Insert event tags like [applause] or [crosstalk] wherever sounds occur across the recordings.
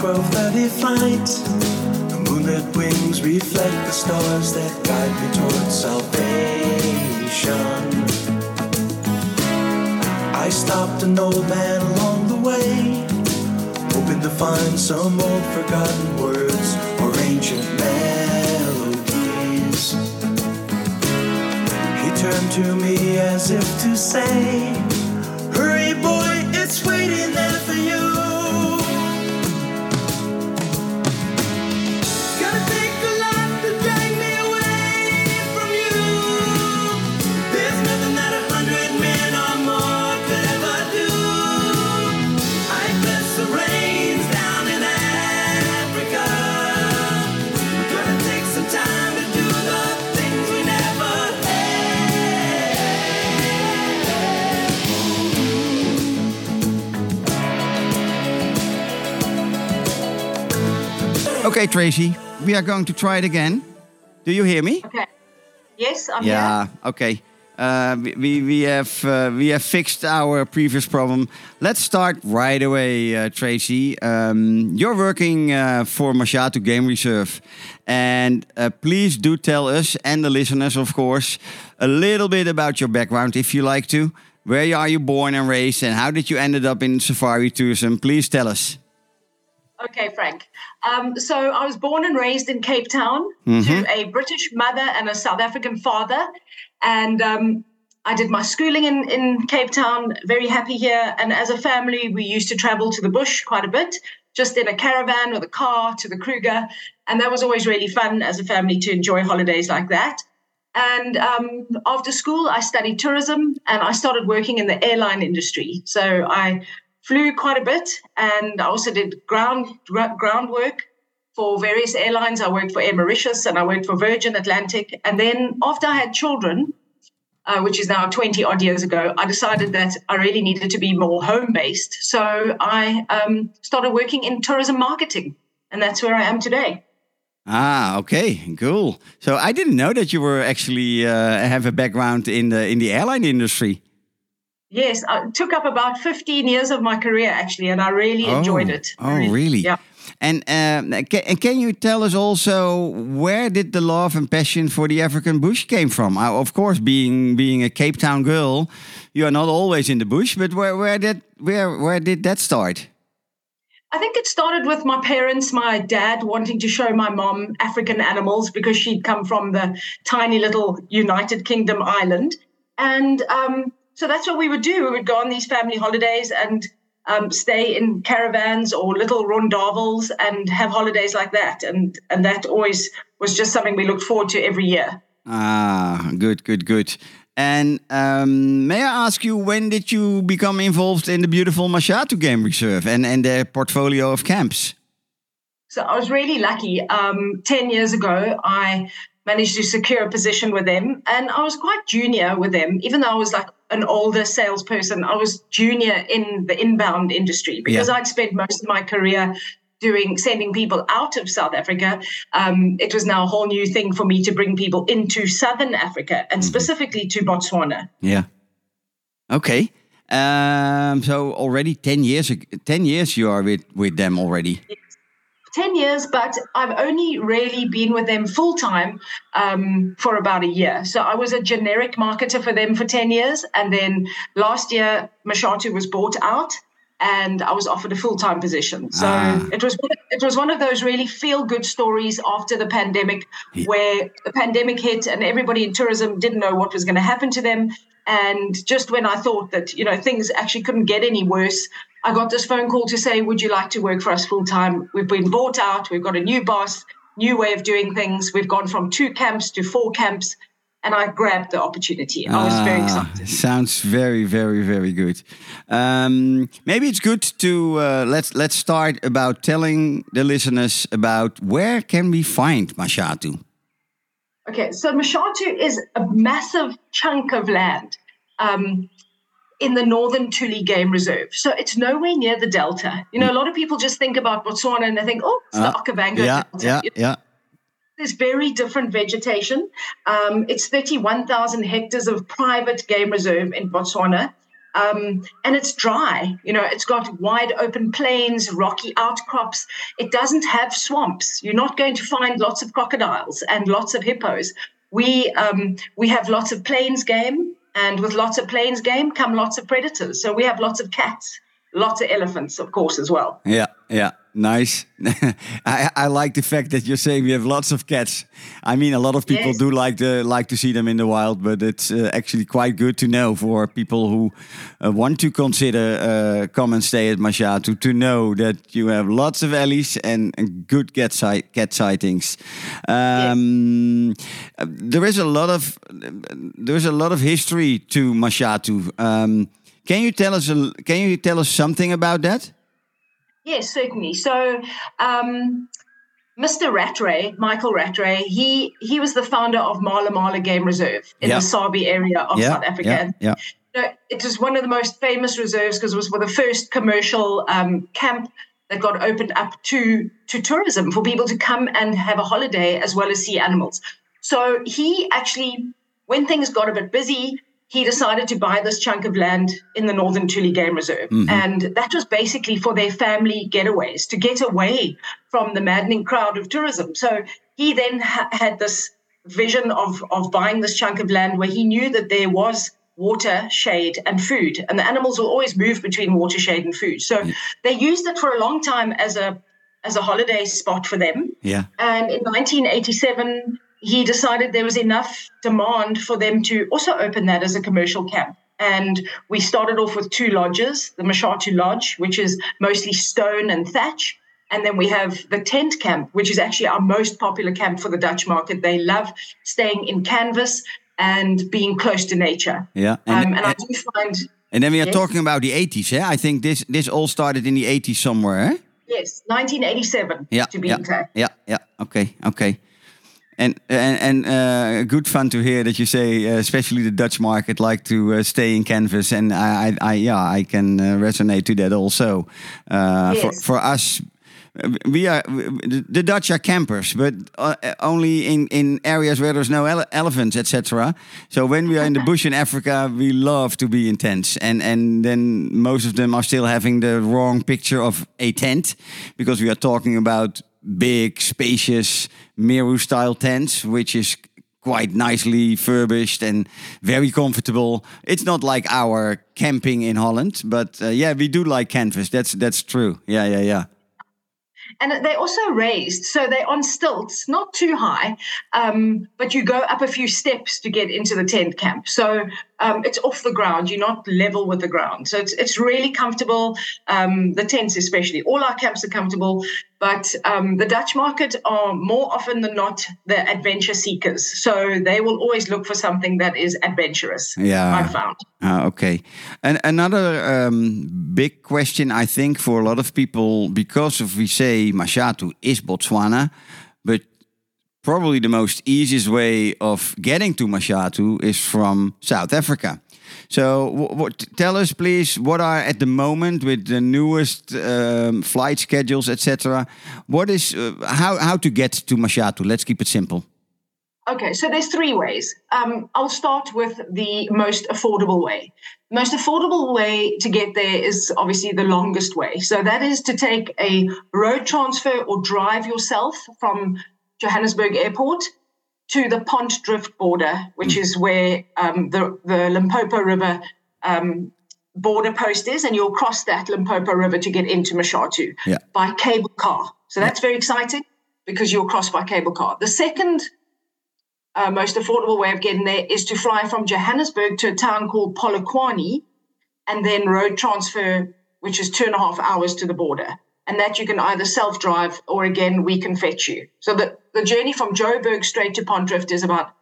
12:30 flight. The moonlit wings reflect the stars that guide me towards salvation. I stopped an old man along the way hoping to find some old forgotten words or ancient melodies. He turned to me as if to say, Okay, Tracy, we are going to try it again. Do you hear me? Okay. Yes, I'm Yeah. Okay. Uh, we- we we have uh, we have fixed our previous problem. Let's start right away, uh, Tracy. Um, you're working uh, for Mashatu Game Reserve, and uh, please do tell us and the listeners, of course, a little bit about your background, if you like to. Where are you born and raised, and how did you ended up in safari tourism? Please tell us. Okay, Frank. Um, so I was born and raised in Cape Town to a British mother and a South African father. And um, I did my schooling in, in Cape Town, very happy here. And as a family, we used to travel to the bush quite a bit, just in a caravan with a car to the Kruger. And that was always really fun as a family to enjoy holidays like that. And um, after school, I studied tourism and I started working in the airline industry. So I flew quite a bit and I also did ground gr- groundwork for various airlines. I worked for Air Mauritius and I worked for Virgin Atlantic. And then after I had children, uh, which is now 20 odd years ago, I decided that I really needed to be more home based. So I um, started working in tourism marketing. And that's where I am today. Ah, okay, cool. So I didn't know that you were actually uh, have a background in the in the airline industry. Yes, I took up about 15 years of my career actually, and I really enjoyed Oh, it. Oh, really? Yeah. And um, can you tell us also where did the love and passion for the African bush came from? Uh, of course, being being a Cape Town girl, you are not always in the bush. But where where did where where did that start? I think it started with my parents, my dad wanting to show my mom African animals because she'd come from the tiny little United Kingdom island. And um, so that's what we would do. We would go on these family holidays and um, stay in caravans or little rondavels and have holidays like that. And, and that always was just something we looked forward to every year. Ah, good, good, good. And um, may I ask you, when did you become involved in the beautiful Mashatu Game Reserve and, and their portfolio of camps? So I was really lucky. Um, 10 years ago, I managed to secure a position with them. And I was quite junior with them, even though I was like an older salesperson. I was junior in the inbound industry because Yeah. I'd spent most of my career doing sending people out of South Africa, um, it was now a whole new thing for me to bring people into Southern Africa and specifically to Botswana. Yeah. Okay. Um, so already ten years. Ten years you are with with them already. 10 years, but I've only really been with them full time um, for about a year. So I was a generic marketer for them for 10 years. And then last year, Mashatu was bought out and I was offered a full time position. So Ah. it was it was one of those really feel good stories after the pandemic where the pandemic hit and everybody in tourism didn't know what was going to happen to them. And just when I thought that, you know, things actually couldn't get any worse, I got this phone call to say, Would you like to work for us full time? We've been bought out, we've got a new boss, new way of doing things. We've gone from two camps to four camps. And I grabbed the opportunity. I was very Ah, excited. Sounds very, very, very good. Um, maybe it's good to uh, let's let's start about telling the listeners about where can we find Mashatu. Okay, so Mashatu is a massive chunk of land um, in the northern Tuli Game Reserve. So it's nowhere near the delta. You know, a lot of people just think about Botswana and they think, oh, it's the Okavango yeah, Delta. yeah, yeah. There's very different vegetation. Um, it's 31,000 hectares of private game reserve in Botswana. Um, and it's dry. You know, it's got wide open plains, rocky outcrops. It doesn't have swamps. You're not going to find lots of crocodiles and lots of hippos. We um, we have lots of plains game, and with lots of plains game come lots of predators. So we have lots of cats, lots of elephants, of course, as well. Yeah, yeah, nice. [laughs] I, I like the fact that you're saying we have lots of cats. I mean, a lot of people Yes. do like to like to see them in the wild, but it's uh, actually quite good to know for people who uh, want to consider uh, come and stay at Mashatu to know that you have lots of ellies and, and good cat si- cat sightings. Um, uh, There is a lot of there is a lot of history to Mashatu. Um, can you tell us a, Can you tell us something about that? Yes, certainly. So, um, Mr. Rattray, Michael Rattray, he he was the founder of Mala Mala Game Reserve in Yeah. the Sabi area of South Africa. yeah. you it was one of the most famous reserves because it was the first commercial um, camp that got opened up to to tourism for people to come and have a holiday as well as see animals. So he actually, when things got a bit busy, he decided to buy this chunk of land in the Northern Tuli Game Reserve. Mm-hmm. And that was basically for their family getaways to get away from the maddening crowd of tourism. So he then ha- had this vision of, of buying this chunk of land where he knew that there was water, shade, and food. And the animals will always move between water, shade, and food. So they used it for a long time as a as a holiday spot for them. Yeah. And in 1987, he decided there was enough demand for them to also open that as a commercial camp. And we started off with two lodges the Mashatu Lodge, which is mostly stone and thatch. And then we have the tent camp, which is actually our most popular camp for the Dutch market. They love staying in canvas and being close to nature. Yeah. Um, And, and I do find, And then we are Yes. talking about the 80s, yeah? I think this this all started in the 80s somewhere, eh? yes, 1987 Yeah. to be yeah, exact. Yeah, yeah. Okay, okay. And and, and uh, good fun to hear that you say, uh, especially the Dutch market, like to uh, stay in canvas, and I, I, I yeah, I can uh, resonate to that also. Uh, For Yes. for us, we are the- the Dutch are campers, but uh, only in in areas where there's no ele- elephants, etc. So when we are in the bush in Africa, we love to be in tents, and and then most of them are still having the wrong picture of a tent, because we are talking about big, spacious Meru style tents, which is quite nicely furbished and very comfortable. It's not like our camping in Holland, but uh, yeah, we do like canvas. That's that's true. Yeah, yeah, yeah. and they're also raised so they're on stilts not too high um, but you go up a few steps to get into the tent camp so um, it's off the ground you're not level with the ground so it's, it's really comfortable um, the tents especially all our camps are comfortable but um, the dutch market are more often than not the adventure seekers so they will always look for something that is adventurous Yeah. i've found Ah, okay. And another um, big question, I think, for a lot of people, because of we say Mashatu is Botswana, but probably the most easiest way of getting to Mashatu is from South Africa. So, tell us, please, what are at the moment with the newest um, flight schedules, etc. What is uh, how how to get to Mashatu? Let's keep it simple. Okay, so there's three ways. Um, I'll start with the most affordable way. Most affordable way to get there is obviously the longest way. So that is to take a road transfer or drive yourself from Johannesburg Airport to the Pont Drift border, which is where um, the, the Limpopo River um, border post is, and you'll cross that Limpopo River to get into Mashatu Yeah. by cable car. So that's very exciting because you'll cross by cable car. The second uh, most affordable way of getting there is to fly from Johannesburg to a town called Polokwane and then road transfer, which is two and a half hours to the border. And that you can either self drive or again, we can fetch you. So the, the journey from Joburg straight to Pont Drift is about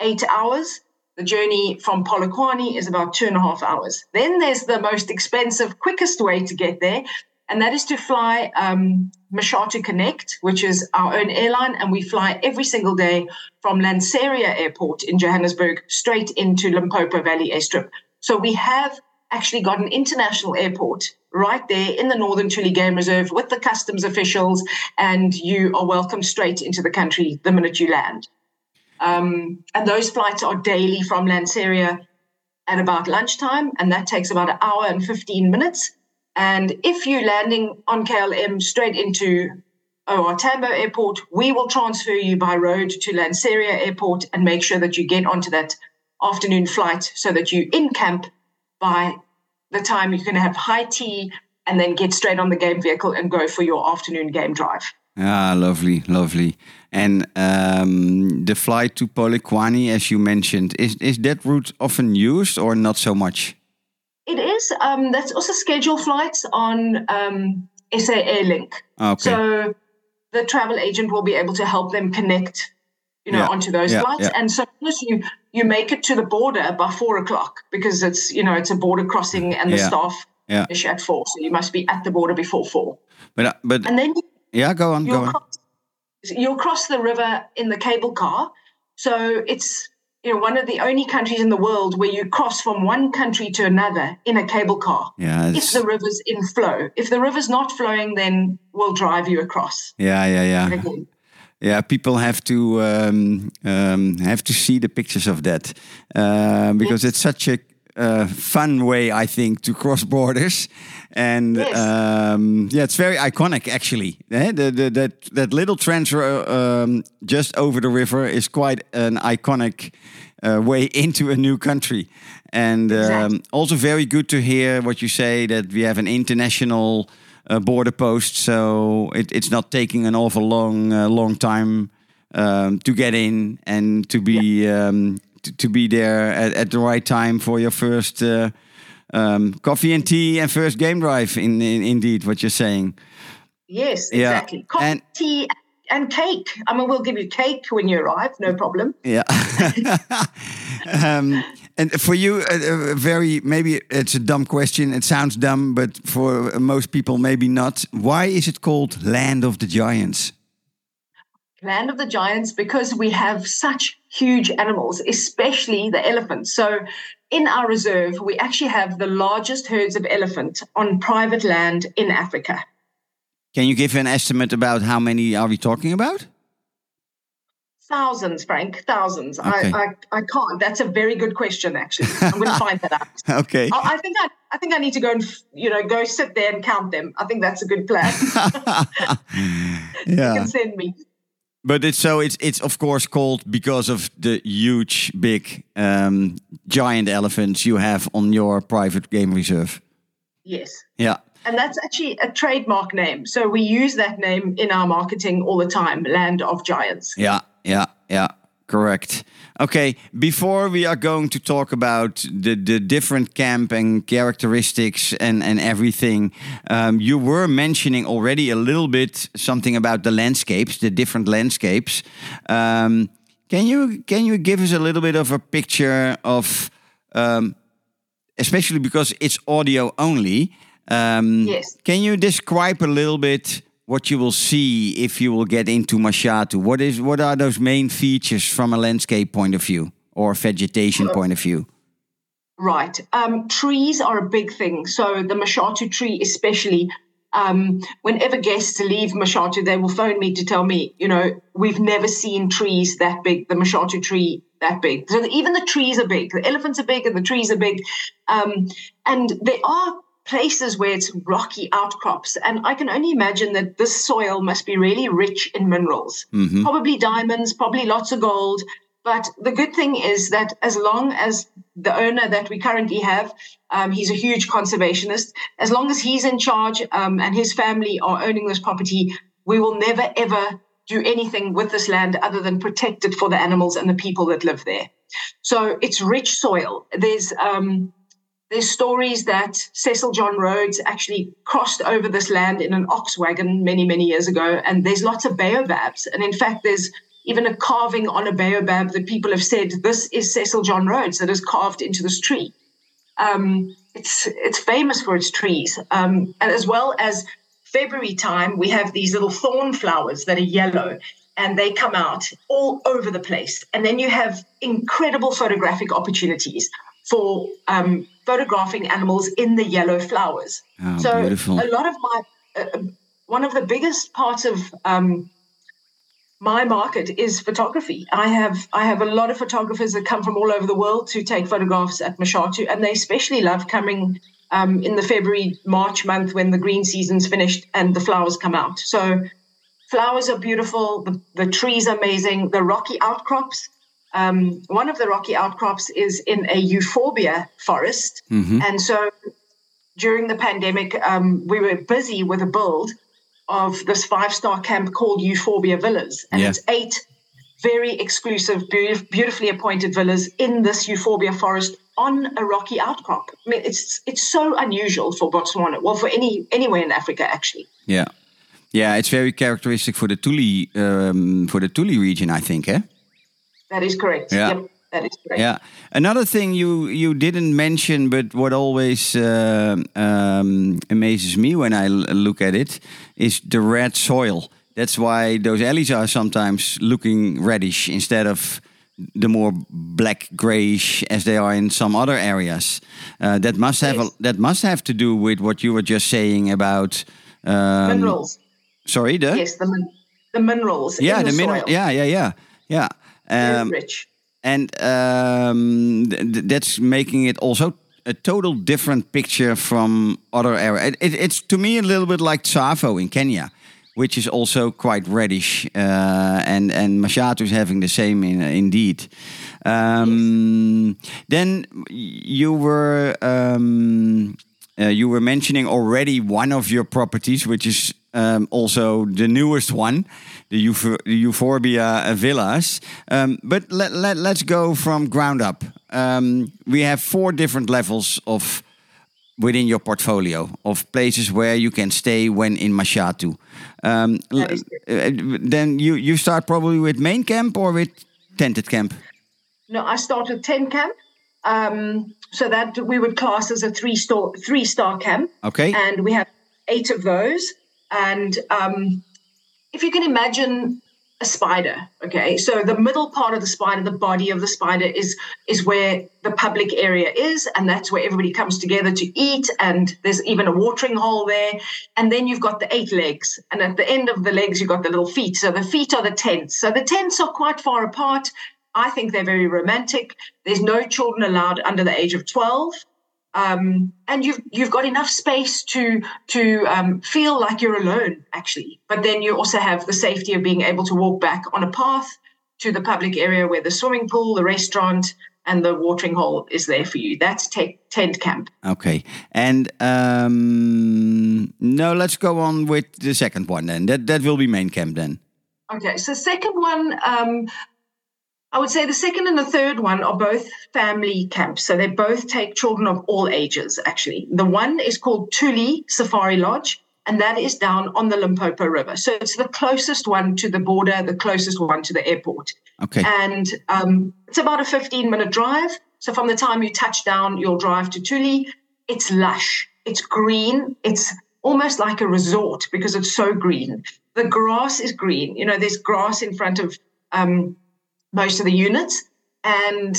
eight hours. The journey from Polokwane is about two and a half hours. Then there's the most expensive, quickest way to get there, and that is to fly um, Mashatu Connect, which is our own airline, and we fly every single day from Lanseria Airport in Johannesburg straight into Limpopo Valley Airstrip. So we have actually got an international airport right there in the Northern Tuli Game Reserve with the customs officials, and you are welcome straight into the country the minute you land. Um, and those flights are daily from Lanseria at about lunchtime, and that takes about an hour and 15 minutes. And if you're landing on KLM straight into OR Tambo Airport, we will transfer you by road to Lanseria Airport and make sure that you get onto that afternoon flight so that you in camp by the time you can have high tea and then get straight on the game vehicle and go for your afternoon game drive. Ah, lovely, lovely. And um, the flight to Polokwane, as you mentioned, is is that route often used or not so much? It is. Um, that's also scheduled flights on um, SA Airlink. Okay. So the travel agent will be able to help them connect, you know, Yeah, onto those yeah, flights. yeah. And so as you you make it to the border by four o'clock because it's you know it's a border crossing and the staff yeah. finish at four, so you must be at the border before four. But uh, but And then you yeah, go on, go on. cross, you'll cross the river in the cable car. So it's you know one of the only countries in the world where you cross from one country to another in a cable car. Yeah, If the river's in flow. If the river's not flowing, then we'll drive you across. yeah, yeah, yeah. Again. Yeah, people have to um, um, have to see the pictures of that uh, because it's such a uh, fun way, I think, to cross borders, and Yes. um, yeah, it's very iconic actually. Eh, the, the, that that little transfer um, just over the river is quite an iconic uh, way [laughs] into a new country, and um, Exactly. also very good to hear what you say that we have an international uh, border post, so it, it's not taking an awful long uh, long time um, to get in and to be um, to, to be there at, at the right time for your first uh, um, coffee and tea and first game drive. In, in indeed, what you're saying. Yes, Yeah, exactly. Coffee, and- tea, and cake. I mean, we'll give you cake when you arrive, no problem. Yeah. [laughs] um, and for you, a, a very maybe it's a dumb question. It sounds dumb, but for most people, maybe not. Why is it called Land of the Giants? Land of the Giants because we have such huge animals, especially the elephants. So, in our reserve, we actually have the largest herds of elephant on private land in Africa. Can you give an estimate about how many are we talking about? Thousands, Frank, thousands. Okay. I, I, I can't. That's a very good question, actually. I'm going to find that out. [laughs] Okay. I, I think I, I think I need to go and you know go sit there and count them. I think that's a good plan. [laughs] you yeah. can send me. But it's so it's it's of course called because of the huge, big, um, giant elephants you have on your private game reserve. Yes. Yeah. And that's actually a trademark name. So we use that name in our marketing all the time, Land of Giants. Yeah, yeah, yeah. Correct. Okay, before we are going to talk about the, the different camp and characteristics and, and everything, um, you were mentioning already a little bit something about the landscapes, the different landscapes. Um, can you can you give us a little bit of a picture of, um, especially because it's audio only? Um, Yes. Can you describe a little bit what you will see if you will get into Mashatu? What is what are those main features from a landscape point of view or vegetation point of view? Right. Um, trees are a big thing. So the Mashatu tree, especially, um, whenever guests leave Mashatu, they will phone me to tell me, you know, we've never seen trees that big. The Mashatu tree that big. So even the trees are big. The elephants are big and the trees are big. Um, and there are places where it's rocky outcrops. And I can only imagine that this soil must be really rich in minerals, probably diamonds, probably lots of gold. But the good thing is that as long as the owner that we currently have, um, he's a huge conservationist, as long as he's in charge um, and his family are owning this property, we will never ever do anything with this land other than protect it for the animals and the people that live there. So it's rich soil. There's um, there's stories that Cecil John Rhodes actually crossed over this land in an ox wagon many, many years ago. And there's lots of baobabs. And in fact, there's even a carving on a baobab that people have said this is Cecil John Rhodes that is carved into this tree. Um, it's it's famous for its trees, um, and as well as February time, we have these little thorn flowers that are yellow, and they come out all over the place. And then you have incredible photographic opportunities for um, photographing animals in the yellow flowers. Oh, so beautiful. a lot of my uh, one of the biggest parts of um, my market is photography. I have I have a lot of photographers that come from all over the world to take photographs at Mashatu, and they especially love coming um, in the February March month when the green season's finished and the flowers come out. So flowers are beautiful. The, the trees are amazing. The rocky outcrops. Um, one of the rocky outcrops is in a euphorbia forest, and so during the pandemic, um, we were busy with a build of this five star camp called Euphorbia Villas. And Yeah. it's eight very exclusive, beau- beautifully appointed villas in this Euphorbia forest on a rocky outcrop. I mean, it's it's so unusual for Botswana, well, for any anywhere in Africa, actually. Yeah, yeah, it's very characteristic for the Tuli um, for the Tuli region, I think. Eh? That is correct. Yeah. Yep, that is correct. Yeah. Another thing you you didn't mention, but what always uh, um, amazes me when I l- look at it, is the red soil. That's why those ellies are sometimes looking reddish instead of the more black grayish as they are in some other areas. Uh, that must have a, that must have to do with what you were just saying about. Um, Minerals. Sorry, the Yes, the min- the minerals. yeah, the, the, mineral. Yeah, yeah, yeah, yeah. Um, rich. and um, th- th- that's making it also a total different picture from other areas. It, it, it's to me a little bit like Tsavo in Kenya, which is also quite reddish, uh, and and Mashatu is having the same in, indeed. Um, Then you were um, uh, you were mentioning already one of your properties, which is um, also the newest one, the, Euph- the Euphorbia Villas. Um, but let, let, let's go from ground up. Um, we have four different levels of within your portfolio of places where you can stay when in Mashatu. Um, then you, you start probably with main camp or with tented camp. No, I started 10 camp. Um, so that we would class as a three star three star camp. Okay. And we have eight of those. And um, if you can imagine a spider, okay, so the middle part of the spider, the body of the spider is is where the public area is, and that's where everybody comes together to eat. And there's even a watering hole there. And then you've got the eight legs, and at the end of the legs you've got the little feet. So the feet are the tents. So the tents are quite far apart. I think they're very romantic. There's no children allowed under the age of 12 um, and you've you've got enough space to to um, feel like you're alone actually but then you also have the safety of being able to walk back on a path to the public area where the swimming pool the restaurant and the watering hole is there for you that's te- tent camp Okay. And um, no, let's go on with the second one then. That that will be main camp then. Okay, so second one, um, I would say the second and the third one are both family camps. So they both take children of all ages, actually. The one is called Tuli Safari Lodge, and that is down on the Limpopo River. So it's the closest one to the border, the closest one to the airport. Okay. And um, it's about a 15 minute drive. So from the time you touch down, you'll drive to Tuli. It's lush, it's green, it's almost like a resort because it's so green. The grass is green. You know, there's grass in front of um, most of the units. And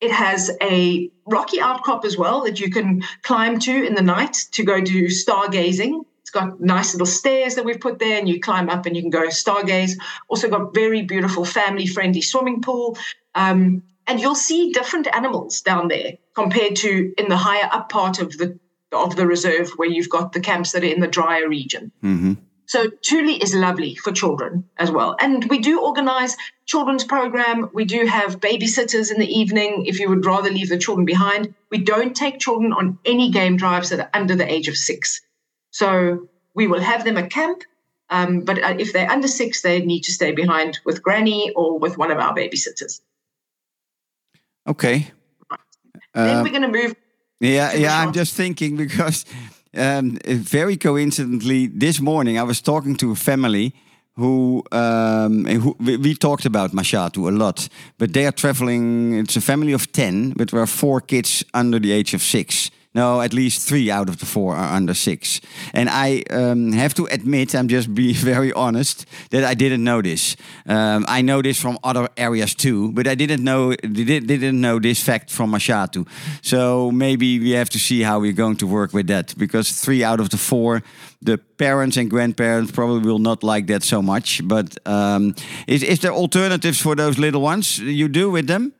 It has a rocky outcrop as well that you can climb to in the night to go do stargazing. It's got nice little stairs that we've put there, and you climb up and you can go stargaze. Also, got very beautiful family friendly swimming pool. Um, and you'll see different animals down there compared to in the higher up part of the of the reserve where you've got the camps that are in the drier region. So Tuli is lovely for children as well. And we do organize children's program. We do have babysitters in the evening if you would rather leave the children behind. We don't take children on any game drives that are under the age of six. So we will have them at camp. Um, but uh, if they're under six, they need to stay behind with granny or with one of our babysitters. Okay. then we're going to move. Yeah, yeah. I'm just thinking because um, very coincidentally, this morning I was talking to a family who, um, who we, we talked about Mashatu a lot, but they are traveling. It's a family of ten, but there are four kids under the age of six. No, at least three out of the four are under six. And I um, have to admit, I'm just being [laughs] very honest, that I didn't know this. Um, I know this from other areas too, but I didn't know didn't, know this fact from Mashatu. So maybe we have to see how we're going to work with that because three out of the four, the parents and grandparents probably will not like that so much. But um, is is there alternatives for those little ones you do with them?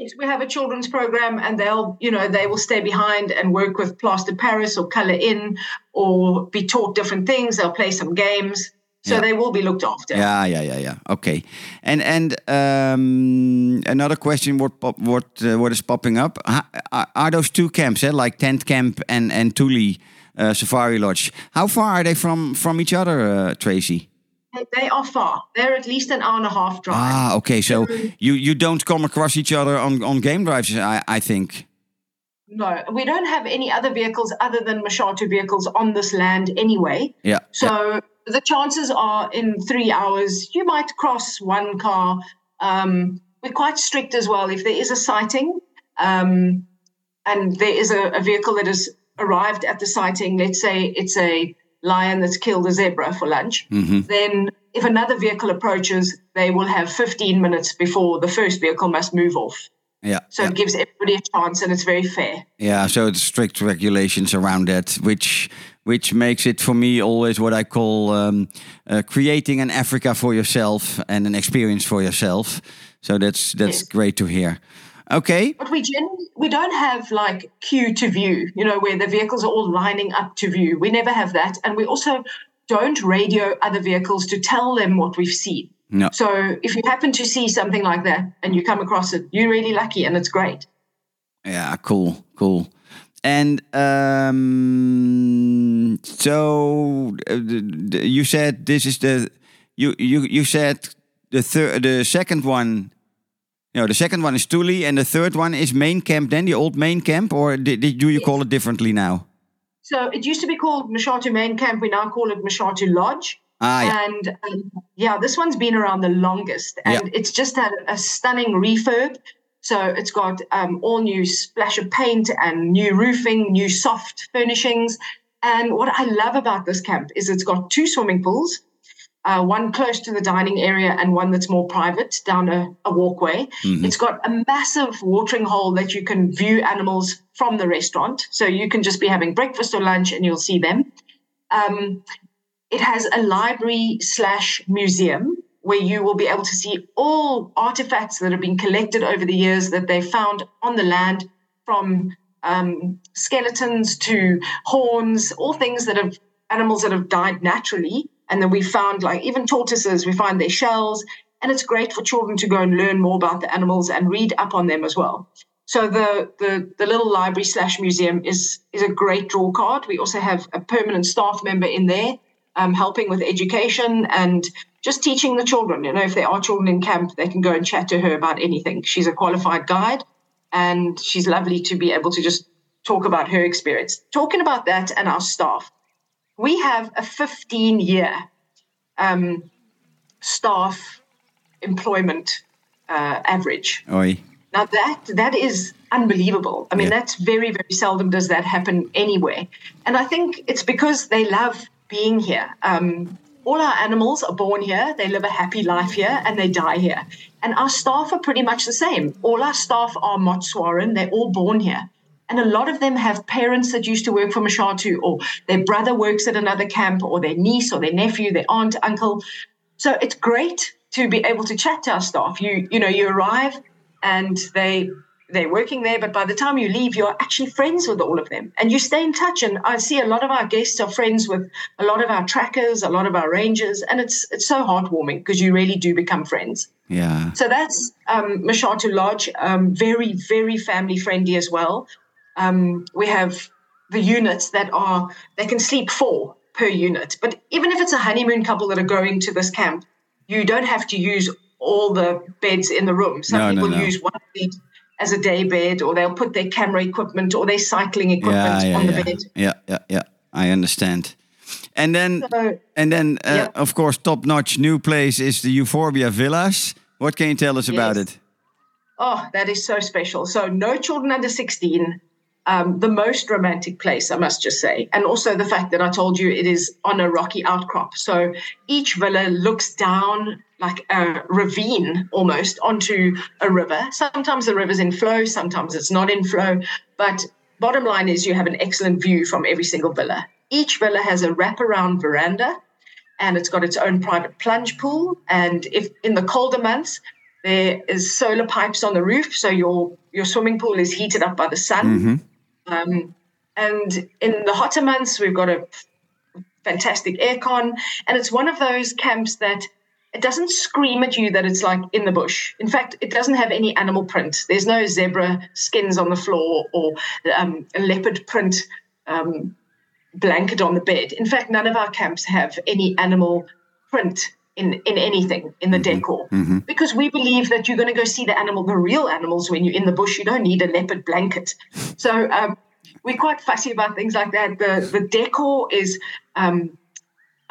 Yes, we have a children's program, and they'll, you know, they will stay behind and work with Plaster Paris or Color In, or be taught different things. They'll play some games, so Yeah. they will be looked after. Yeah, yeah, yeah, yeah. Okay. And and um, another question: what pop, what uh, what is popping up? Are, are those two camps, eh? like tent camp and and Tuli uh, Safari Lodge? How far are they from from each other, uh, Tracy? They- are far. They're at least an hour and a half drive. Ah, okay. So you you don't come across each other on on game drives, I I think. No, we don't have any other vehicles other than Mashatu vehicles on this land anyway. Yeah. So the chances are in three hours you might cross one car. Um, we're quite strict as well. If there is a sighting um, and there is a, a vehicle that has arrived at the sighting, let's say it's a lion that's killed a zebra for lunch, then if another vehicle approaches, they will have 15 minutes before the first vehicle must move off. Yeah. So yeah. it gives everybody a chance and it's very fair. Yeah, so it's strict regulations around that, which which makes it for me always what I call um, uh, creating an Africa for yourself and an experience for yourself. So that's that's Yes. great to hear. Okay, But we generally we don't have like queue to view, you know, where the vehicles are all lining up to view. We never have that, and we also don't radio other vehicles to tell them what we've seen. no, So if you happen to see something like that and you come across it, you're really lucky, and it's great. yeah, cool, cool. And um, so uh, you said this is the you you you said the third the second one. No, the second one is Tuli, and the third one is main camp. Then the old main camp, or did, did do you call it differently now? So it used to be called Mashatu Main Camp. We now call it Mashatu Lodge. Ah, yeah. And um, yeah, this one's been around the longest, and Yeah. it's just had a stunning refurb. So it's got um, all new splash of paint and new roofing, new soft furnishings. And what I love about this camp is it's got two swimming pools, uh, one close to the dining area and one that's more private down a, a walkway. It's got a massive watering hole that you can view animals from the restaurant. So you can just be having breakfast or lunch and you'll see them. Um, it has a library slash museum where you will be able to see all artifacts that have been collected over the years that they found on the land from um, skeletons to horns, all things that have animals that have died naturally. And then we found like even tortoises, we find their shells. And it's great for children to go and learn more about the animals and read up on them as well. So the the, the little library slash museum is is a great draw card. We also have a permanent staff member in there um, helping with education and just teaching the children. You know, if there are children in camp, they can go and chat to her about anything. She's a qualified guide, and she's lovely to be able to just talk about her experience. Talking about that and our staff, we have a 15 year um, staff employment uh, average. Oi. Now that that is unbelievable. I mean, Yeah. that's very very seldom does that happen anywhere, and I think it's because they love being here. Um, all our animals are born here, they live a happy life here, and they die here. And our staff are pretty much the same. All our staff are Motswana, they're all born here. And a lot of them have parents that used to work for Mashatu, or their brother works at another camp, or their niece, or their nephew, their aunt, uncle. So it's great to be able to chat to our staff. You you know you arrive and they they're working there, but by the time you leave, you're actually friends with all of them, and you stay in touch. And I see a lot of our guests are friends with a lot of our trackers, a lot of our rangers, and it's it's so heartwarming because you really do become friends. Yeah. So that's um, Mashatu Lodge, um, very, very family friendly as well. Um, we have the units that are, they can sleep four per unit. But even if it's a honeymoon couple that are going to this camp, you don't have to use all the beds in the room. Some No, no, people no. use one bed as a day bed, or they'll put their camera equipment or their cycling equipment Yeah, yeah, on the yeah. bed. yeah, yeah, yeah. I understand. And then, So- and then, uh, of course, top-notch new place is the Euphorbia Villas. What can you tell us about it? Oh, that is so special. So, no children under 16. Um, the most romantic place, I must just say. And also the fact that I told you it is on a rocky outcrop. So, each villa looks down like a ravine almost onto a river. Sometimes the river's in flow, sometimes it's not in flow. But bottom line is you have an excellent view from every single villa. Each villa has a wraparound veranda and it's got its own private plunge pool. And if in the colder months, there is solar pipes on the roof, so your your swimming pool is heated up by the sun. Um, and in the hotter months, we've got a fantastic aircon, and it's one of those camps that it doesn't scream at you that it's like in the bush. In fact, it doesn't have any animal print. There's no zebra skins on the floor or um, leopard print um, blanket on the bed. In fact, none of our camps have any animal print in, in anything in the decor because we believe that you're going to go see the animal, the real animals, when you're in the bush. You don't need a leopard blanket. So um, we're quite fussy about things like that. The the decor is um,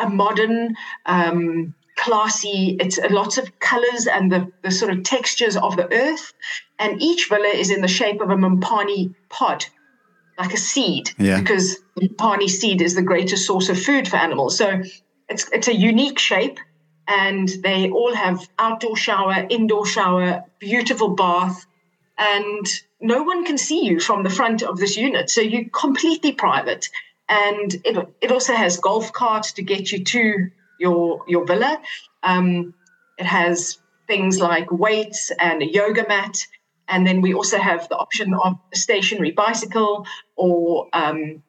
a modern. Um, classy it's lots of colors and the, the sort of textures of the earth and each villa is in the shape of a mopani pod like a seed Yeah. because the Pani seed is the greatest source of food for animals. So it's it's a unique shape, and they all have outdoor shower, indoor shower, beautiful bath, and no one can see you from the front of this unit. So you're completely private, and it it also has golf carts to get you to your your villa. Um, it has things like weights and a yoga mat. And then we also have the option of a stationary bicycle or um,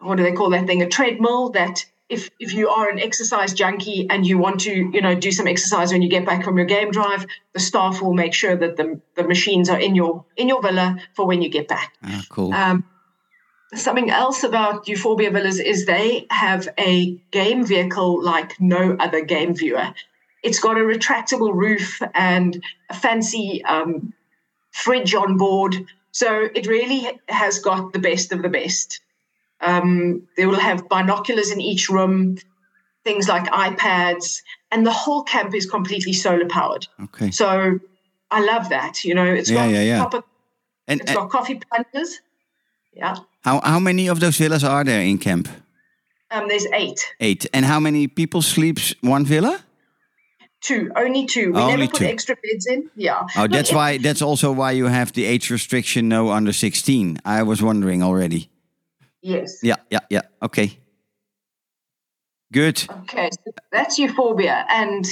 what do they call that thing? A treadmill that if if you are an exercise junkie and you want to, you know, do some exercise when you get back from your game drive, the staff will make sure that the, the machines are in your in your villa for when you get back. Ah, cool. Um, something else about Euphorbia Villas is they have a game vehicle like no other game viewer. It's got a retractable roof and a fancy um, fridge on board. So it really has got the best of the best. Um, they will have binoculars in each room, things like iPads, and the whole camp is completely solar powered. okay. So I love that. You know, it's Yeah, got yeah, yeah. proper, And, it's and got coffee plungers. Yeah. how how many of those villas are there in camp? Um, there's eight. Eight. And how many people sleeps one villa? Two, only two. We Only never put two. extra beds in. Yeah. Oh, that's why. That's also why you have the age restriction. No under sixteen. I was wondering already. Yes. Yeah, yeah, yeah. Okay. Good. Okay, so that's euphorbia, and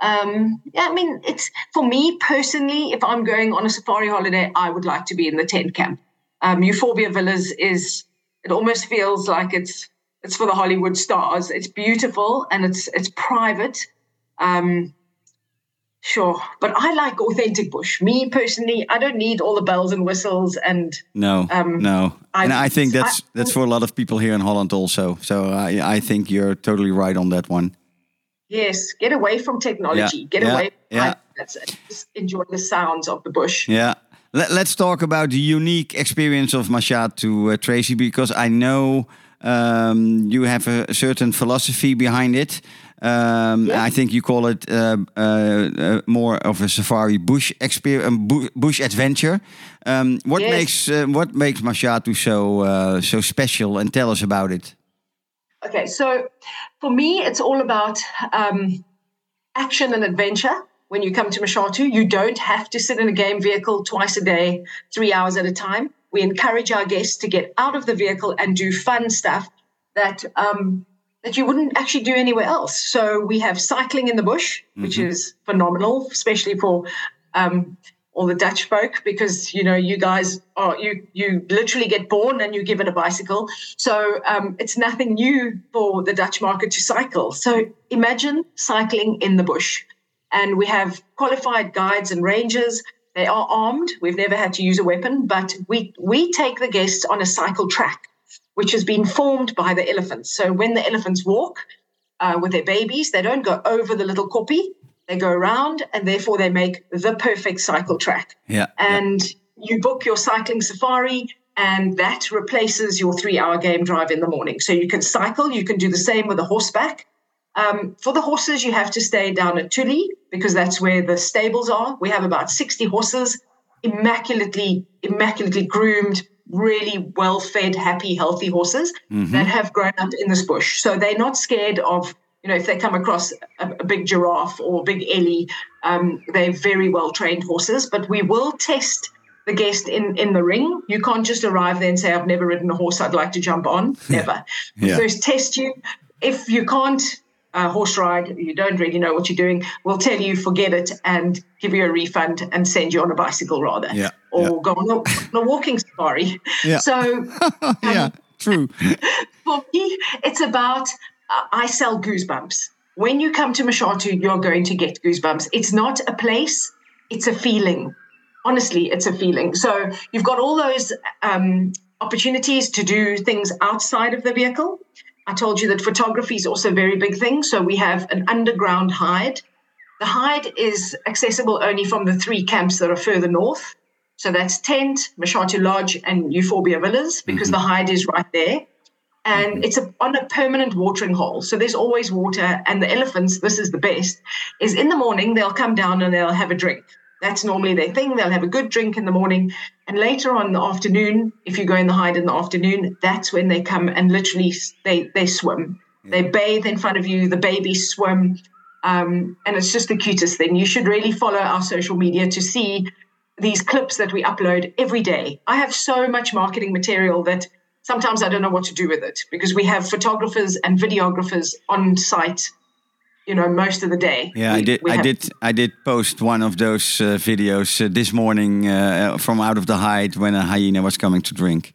um, yeah, I mean, it's for me personally. If I'm going on a safari holiday, I would like to be in the tent camp. Um, euphorbia villas is. It almost feels like it's it's for the Hollywood stars. It's beautiful and it's it's private. Um, sure, but I like authentic bush. Me personally, I don't need all the bells and whistles and No, Um, no. I- and I think that's I- that's for a lot of people here in Holland also. So I I think you're totally right on that one. Yes, get away from technology. Yeah, Get yeah, away. yeah. That's it. Just enjoy the sounds of the bush. Yeah. Let, let's talk about the unique experience of Mashatu uh, Tracy because I know um, you have a certain philosophy behind it. Um, Yeah. I think you call it uh, uh, uh, more of a safari bush experience, bush adventure. Um, what Yes. makes uh, what makes Mashatu so uh, so special? And tell us about it. Okay, so for me, it's all about um, action and adventure. When you come to Mashatu, you don't have to sit in a game vehicle twice a day, three hours at a time. We encourage our guests to get out of the vehicle and do fun stuff that um, that you wouldn't actually do anywhere else. So we have cycling in the bush, which is phenomenal, especially for um, all the Dutch folk, because you know you guys are you you literally get born and you give it a bicycle. So um, it's nothing new for the Dutch market to cycle. So imagine cycling in the bush, and we have qualified guides and rangers. They are armed. We've never had to use a weapon, but we we take the guests on a cycle track, which has been formed by the elephants. So when the elephants walk uh, with their babies, they don't go over the little koppie. They go around, and therefore they make the perfect cycle track. Yeah. And you book your cycling safari, and that replaces your three-hour game drive in the morning. So you can cycle. You can do the same with a horseback. Um, for the horses, you have to stay down at Tuli because that's where the stables are. We have about 60 horses, immaculately, immaculately groomed, really well fed, happy, healthy horses that have grown up in this bush. So they're not scared of, you know, if they come across a, a big giraffe or a big ellie, um, they're very well trained horses. But we will test the guest in, in the ring. You can't just arrive there and say, I've never ridden a horse, I'd like to jump on. Never. Yeah. First test you. If you can't uh, horse ride, you don't really know what you're doing, we'll tell you forget it and give you a refund and send you on a bicycle rather. Yeah, Or yeah. go on a, on a walking safari. Yeah. So [laughs] yeah, true. [laughs] for me, it's about uh, I sell goosebumps. When you come to Mashatu, you're going to get goosebumps. It's not a place, it's a feeling. Honestly, it's a feeling. So you've got all those um, opportunities to do things outside of the vehicle. I told you that photography is also a very big thing. So we have an underground hide. The hide is accessible only from the three camps that are further north. So that's Tent, Mashatu Lodge, and Euphorbia Villas, because mm-hmm. the hide is right there. And mm-hmm. it's a, on a permanent watering hole. So there's always water. And the elephants, this is the best, is in the morning, they'll come down and they'll have a drink. That's normally their thing. They'll have a good drink in the morning. And later on in the afternoon, if you go in the hide in the afternoon, that's when they come and literally they, they swim. They bathe in front of you, the babies swim. Um, and it's just the cutest thing. You should really follow our social media to see these clips that we upload every day. I have so much marketing material that sometimes I don't know what to do with it because we have photographers and videographers on site, you know, most of the day. Yeah, I did. I did. I did post one of those uh, videos uh, this morning uh, from out of the hide when a hyena was coming to drink.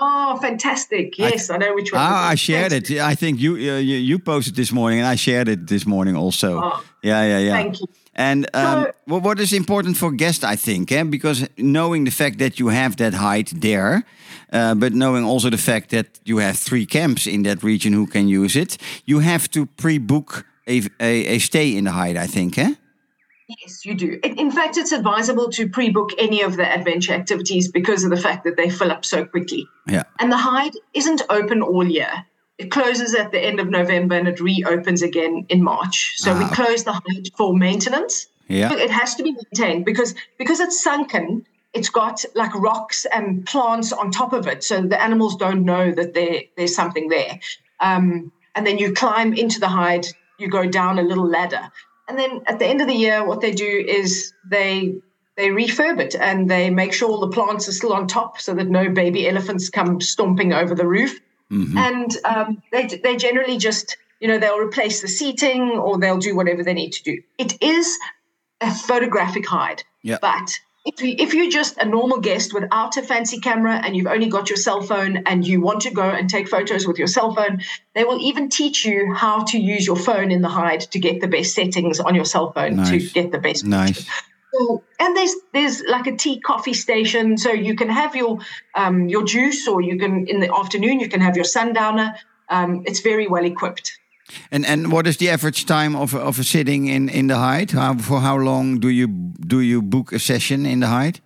Oh, fantastic! Yes, I, know which one. Ah, I shared it. I think you, uh, you you posted this morning, and I shared it this morning also. Oh, yeah, yeah, yeah. thank you. And um, So- well, what is important for guests, I think, eh? because knowing the fact that you have that height there, uh, but knowing also the fact that you have three camps in that region who can use it, you have to pre-book a, a, a stay in the height, I think, eh? Yes, you do. In fact, it's advisable to pre-book any of the adventure activities because of the fact that they fill up so quickly. Yeah. And the hide isn't open all year. It closes at the end of November and it reopens again in March. So we Ah. close the hide for maintenance. Yeah. It has to be maintained because because it's sunken. It's got like rocks and plants on top of it, so the animals don't know that there there's something there. Um, and then you climb into the hide. You go down a little ladder, and then at the end of the year, what they do is they they refurb it and they make sure all the plants are still on top, so that no baby elephants come stomping over the roof. And um, they they generally just you know they'll replace the seating or they'll do whatever they need to do. It is a photographic hide, Yeah. but if you, if you're just a normal guest without a fancy camera and you've only got your cell phone and you want to go and take photos with your cell phone, they will even teach you how to use your phone in the hide to get the best settings on your cell phone Nice. to get the best Nice. picture. So, and there's there's like a tea coffee station, so you can have your um, your juice, or you can in the afternoon you can have your sundowner. Um, it's very well equipped. And and what is the average time of of a sitting in in the hide? How, for how long do you do you book a session in the hide?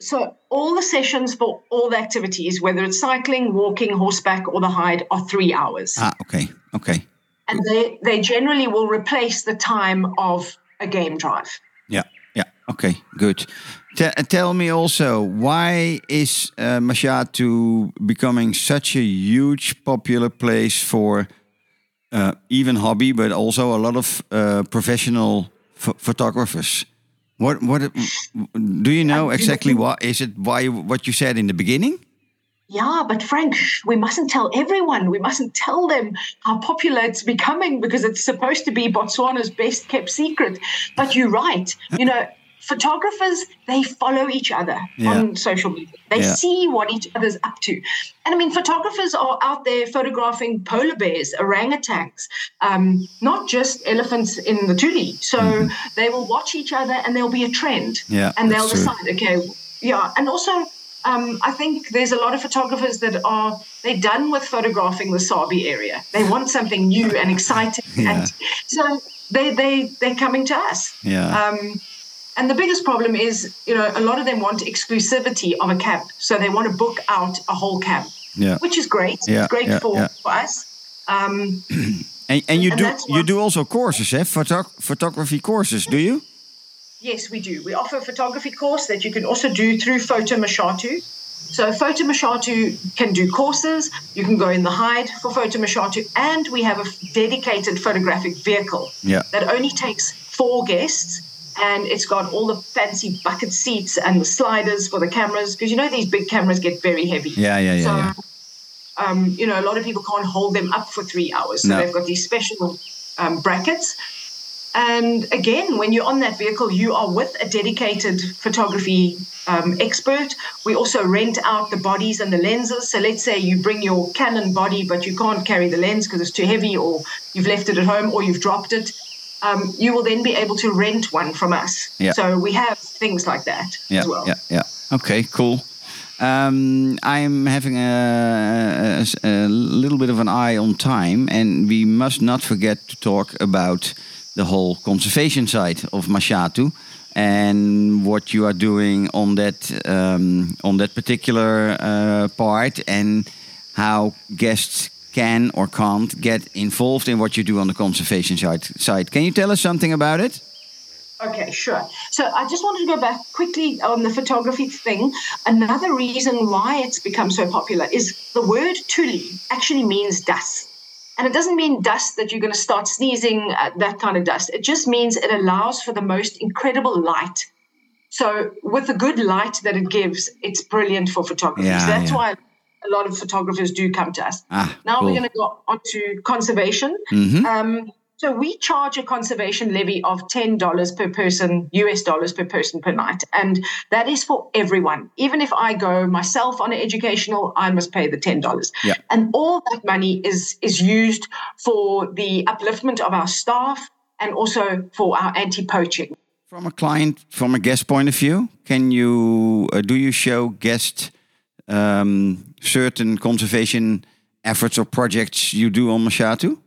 So all the sessions for all the activities, whether it's cycling, walking, horseback, or the hide, are three hours, Ah, okay, okay, and they they generally will replace the time of a game drive. yeah, yeah. Okay, good. Te- tell me also, why is uh, becoming such a huge popular place for uh, even hobby, but also a lot of uh, professional ph- photographers? What what do you know exactly? What is it? Why what you said in the beginning? Yeah, but Frank, we mustn't tell everyone. We mustn't tell them how popular it's becoming because it's supposed to be Botswana's best kept secret. But you're right. You know, photographers, they follow each other Yeah. on social media. They Yeah. see what each other's up to. And I mean, photographers are out there photographing polar bears, orangutans, um, not just elephants in the Tuli. So they will watch each other and there'll be a trend. Mm-hmm. Yeah, And they'll that's true. decide, okay, yeah. And also, um, I think there's a lot of photographers that are they're done with photographing the Sabi area. They want something new and exciting, [laughs] Yeah. and so they they they're coming to us. Yeah. Um, and the biggest problem is, you know, a lot of them want exclusivity of a camp, so they want to book out a whole camp, yeah. which is great. Yeah, it's great yeah, for, yeah. for us. Um, [clears throat] And, and you and do you do also courses, eh? Photo- photography courses, do you? Yes, we do. We offer a photography course that you can also do through Photo Mashatu. So Photo Mashatu can do courses. You can go in the hide for Photo Mashatu, and we have a f- dedicated photographic vehicle Yeah. that only takes four guests, and it's got all the fancy bucket seats and the sliders for the cameras because you know these big cameras get very heavy. Yeah, yeah, yeah, So, yeah. Um, you know, a lot of people can't hold them up for three hours, so No. they've got these special um, brackets. And again, when you're on that vehicle, you are with a dedicated photography um, expert. We also rent out the bodies and the lenses. So let's say you bring your Canon body, but you can't carry the lens because it's too heavy, or you've left it at home, or you've dropped it. Um, you will then be able to rent one from us. Yeah. So we have things like that yeah, as well. yeah, yeah. Okay, cool. Um, I'm having a, a, a little bit of an eye on time, and we must not forget to talk about the whole conservation side of Mashatu and what you are doing on that um, on that particular uh, part, and how guests can or can't get involved in what you do on the conservation side. Side. Can you tell us something about it? Okay, sure. So I just wanted to go back quickly on the photography thing. Another reason why it's become so popular is the word tuli actually means dust. And it doesn't mean dust that you're going to start sneezing, uh, that kind of dust. It just means it allows for the most incredible light. So, with the good light that it gives, it's brilliant for photography. Yeah, so that's yeah. why a lot of photographers do come to us. Ah, now cool. we're going to go on to conservation. Mhm. Um, so we charge a conservation levy of ten dollars per person, US dollars per person per night, and that is for everyone. Even if I go myself on an educational, I must pay the ten dollars. Yeah. And all that money is is used for the upliftment of our staff and also for our anti-poaching. From a client, from a guest point of view, can you uh, do you show guest um, certain conservation efforts or projects you do on Mashatu?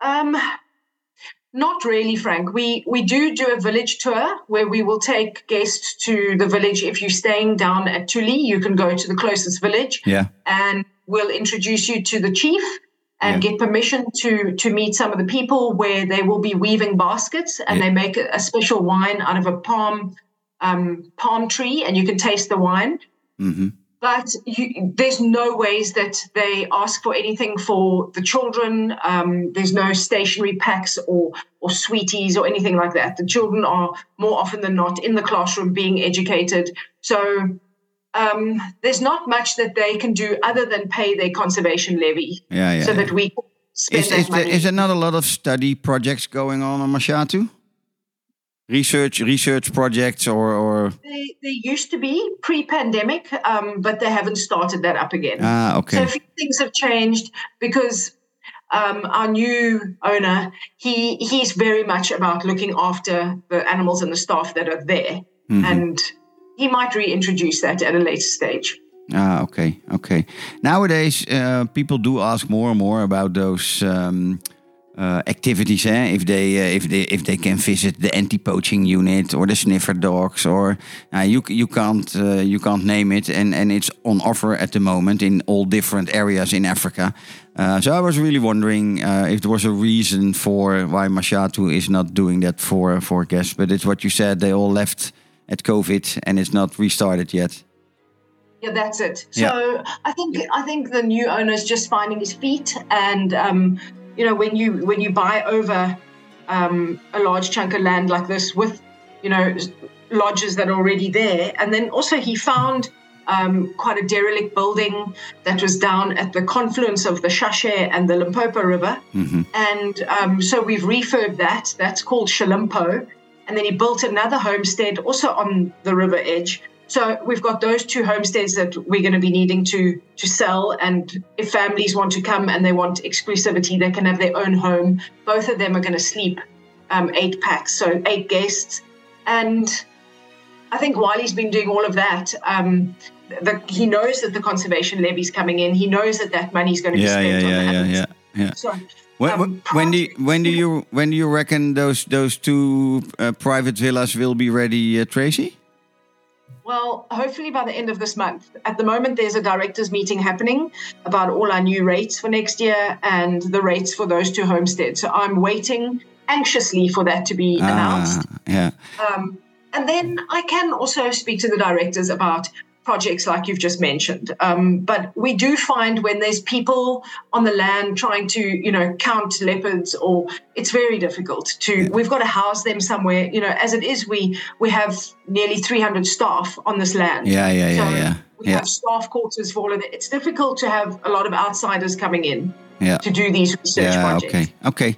Um, not really, Frank. We we do do a village tour where we will take guests to the village. If you're staying down at Tuli, you can go to the closest village. Yeah, and we'll introduce you to the chief and Yeah. get permission to to meet some of the people where they will be weaving baskets and Yeah. they make a, a special wine out of a palm um, palm tree and you can taste the wine hmm but you, there's no ways that they ask for anything for the children. Um, there's no stationary packs or or sweeties or anything like that. The children are more often than not in the classroom being educated. So um, there's not much that they can do other than pay their conservation levy, yeah, yeah. so yeah. that we spend Is, that is, money. is there not a lot of study projects going on on Mashatu? Research, research projects, or, or There, there used to be pre-pandemic, um, but they haven't started that up again. ah, So okay, a few things have changed because um, our new owner, he he's very much about looking after the animals and the staff that are there, Mhm. and he might reintroduce that at a later stage. ah, okay, okay. Nowadays, uh, people do ask more and more about those um, uh, activities. Eh? If they uh, if they if they can visit the anti-poaching unit or the sniffer dogs or uh, you you can't uh, you can't name it, and and it's on offer at the moment in all different areas in Africa. Uh, so I was really wondering uh, if there was a reason for why Mashatu is not doing that for for guests, but it's what you said. They all left at COVID, and it's not restarted yet. Yeah, that's it. So Yeah. I think I think the new owner is just finding his feet, and um, you know when you when you buy over um, a large chunk of land like this with you know lodges that are already there, and then also he found um, quite a derelict building that was down at the confluence of the Shashe and the Limpopo River, and um, so we've refurbed that. That's called Shalimpo, and then he built another homestead also on the river edge. So we've got those two homesteads that we're going to be needing to to sell, and if families want to come and they want exclusivity, they can have their own home. Both of them are going to sleep um, eight packs, so eight guests, and I think while he's been doing all of that, um, the, he knows that the conservation levy's coming in. He knows that that money's going to be spent yeah, on yeah, the yeah, yeah, yeah. So When, um, when- when do you, when do you when do you reckon those those two uh, private villas will be ready, uh, Tracy? Well, hopefully by the end of this month. At the moment, there's a directors' meeting happening about all our new rates for next year and the rates for those two homesteads. So I'm waiting anxiously for that to be announced. Ah, yeah. Um, and then I can also speak to the directors about projects like you've just mentioned. Um, but we do find when there's people on the land trying to, you know, count leopards, or it's very difficult to. We've got to house them somewhere. You know, as it is, we we have nearly 300 staff on this land. Yeah, yeah, yeah, yeah, We yeah. have staff quarters for all of it. It's difficult to have a lot of outsiders coming in Yeah. to do these research Yeah, projects. okay, okay.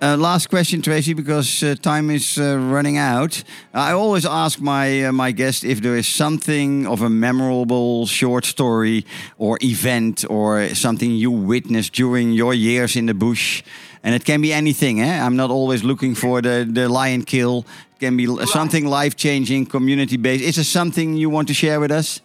Uh, last question, Tracy, because uh, time is uh, running out. I always ask my uh, my guest if there is something of a memorable short story or event or something you witnessed during your years in the bush, and it can be anything. Eh? I'm not always looking for the the lion kill. It can be l- something life changing, community based. Is there something you want to share with us?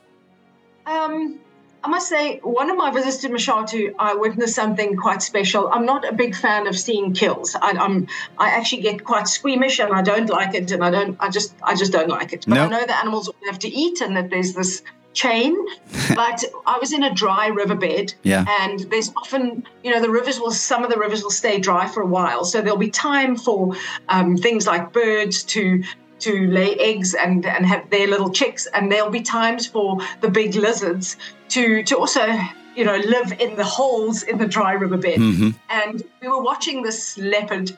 Um, I must say, one of my visits to Mashatu, I witnessed something quite special. I'm not a big fan of seeing kills. I, I'm, I actually get quite squeamish, and I don't like it, and I don't, I just, I just don't like it. But I know the animals have to eat, and that there's this chain. [laughs] but I was in a dry riverbed, Yeah. and there's often, you know, the rivers will, some of the rivers will stay dry for a while, so there'll be time for um, things like birds to to lay eggs and and have their little chicks and there'll be times for the big lizards to to also you know live in the holes in the dry riverbed and we were watching this leopard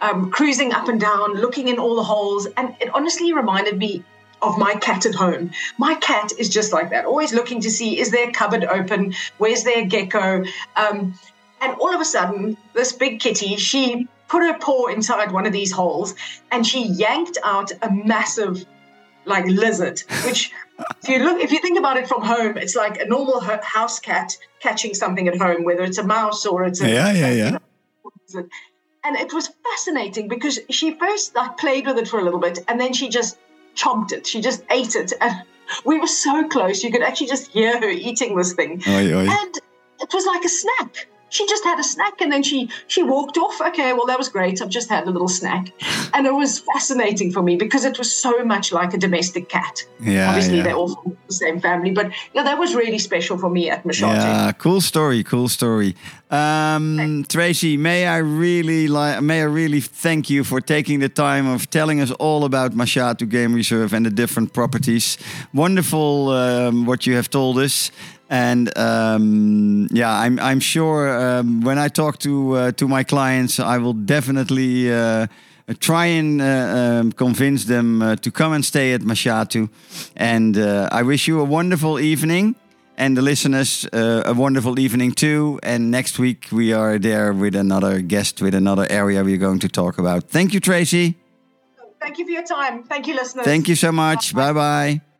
um, cruising up and down looking in all the holes and it honestly reminded me of my cat at home. My cat is just like that, always looking to see is there a cupboard open? Where's their gecko? Um, and all of a sudden, this big kitty, she put her paw inside one of these holes and she yanked out a massive like lizard which if you look if you think about it from home it's like a normal house cat catching something at home whether it's a mouse or it's a Yeah, yeah, yeah. lizard. and it was fascinating because she first like played with it for a little bit and then she just chomped it she just ate it and we were so close you could actually just hear her eating this thing Oi, oi. and it was like a snack. She just had a snack and then she she walked off. Okay, well that was great. I've just had a little snack, [laughs] and it was fascinating for me because it was so much like a domestic cat. Yeah, Obviously, yeah. they're all from the same family, but yeah, that was really special for me at Mashatu. Yeah, cool story, cool story. Um, Tracy, may I really like, may I really thank you for taking the time of telling us all about Mashatu Game Reserve and the different properties. Wonderful um, what you have told us. And um, yeah, I'm I'm sure um, when I talk to uh, to my clients, I will definitely uh, try and uh, um, convince them uh, to come and stay at Mashatu. And uh, I wish you a wonderful evening and the listeners uh, a wonderful evening too. And next week we are there with another guest with another area we're going to talk about. Thank you, Tracy. Thank you for your time. Thank you, listeners. Thank you so much. Bye bye.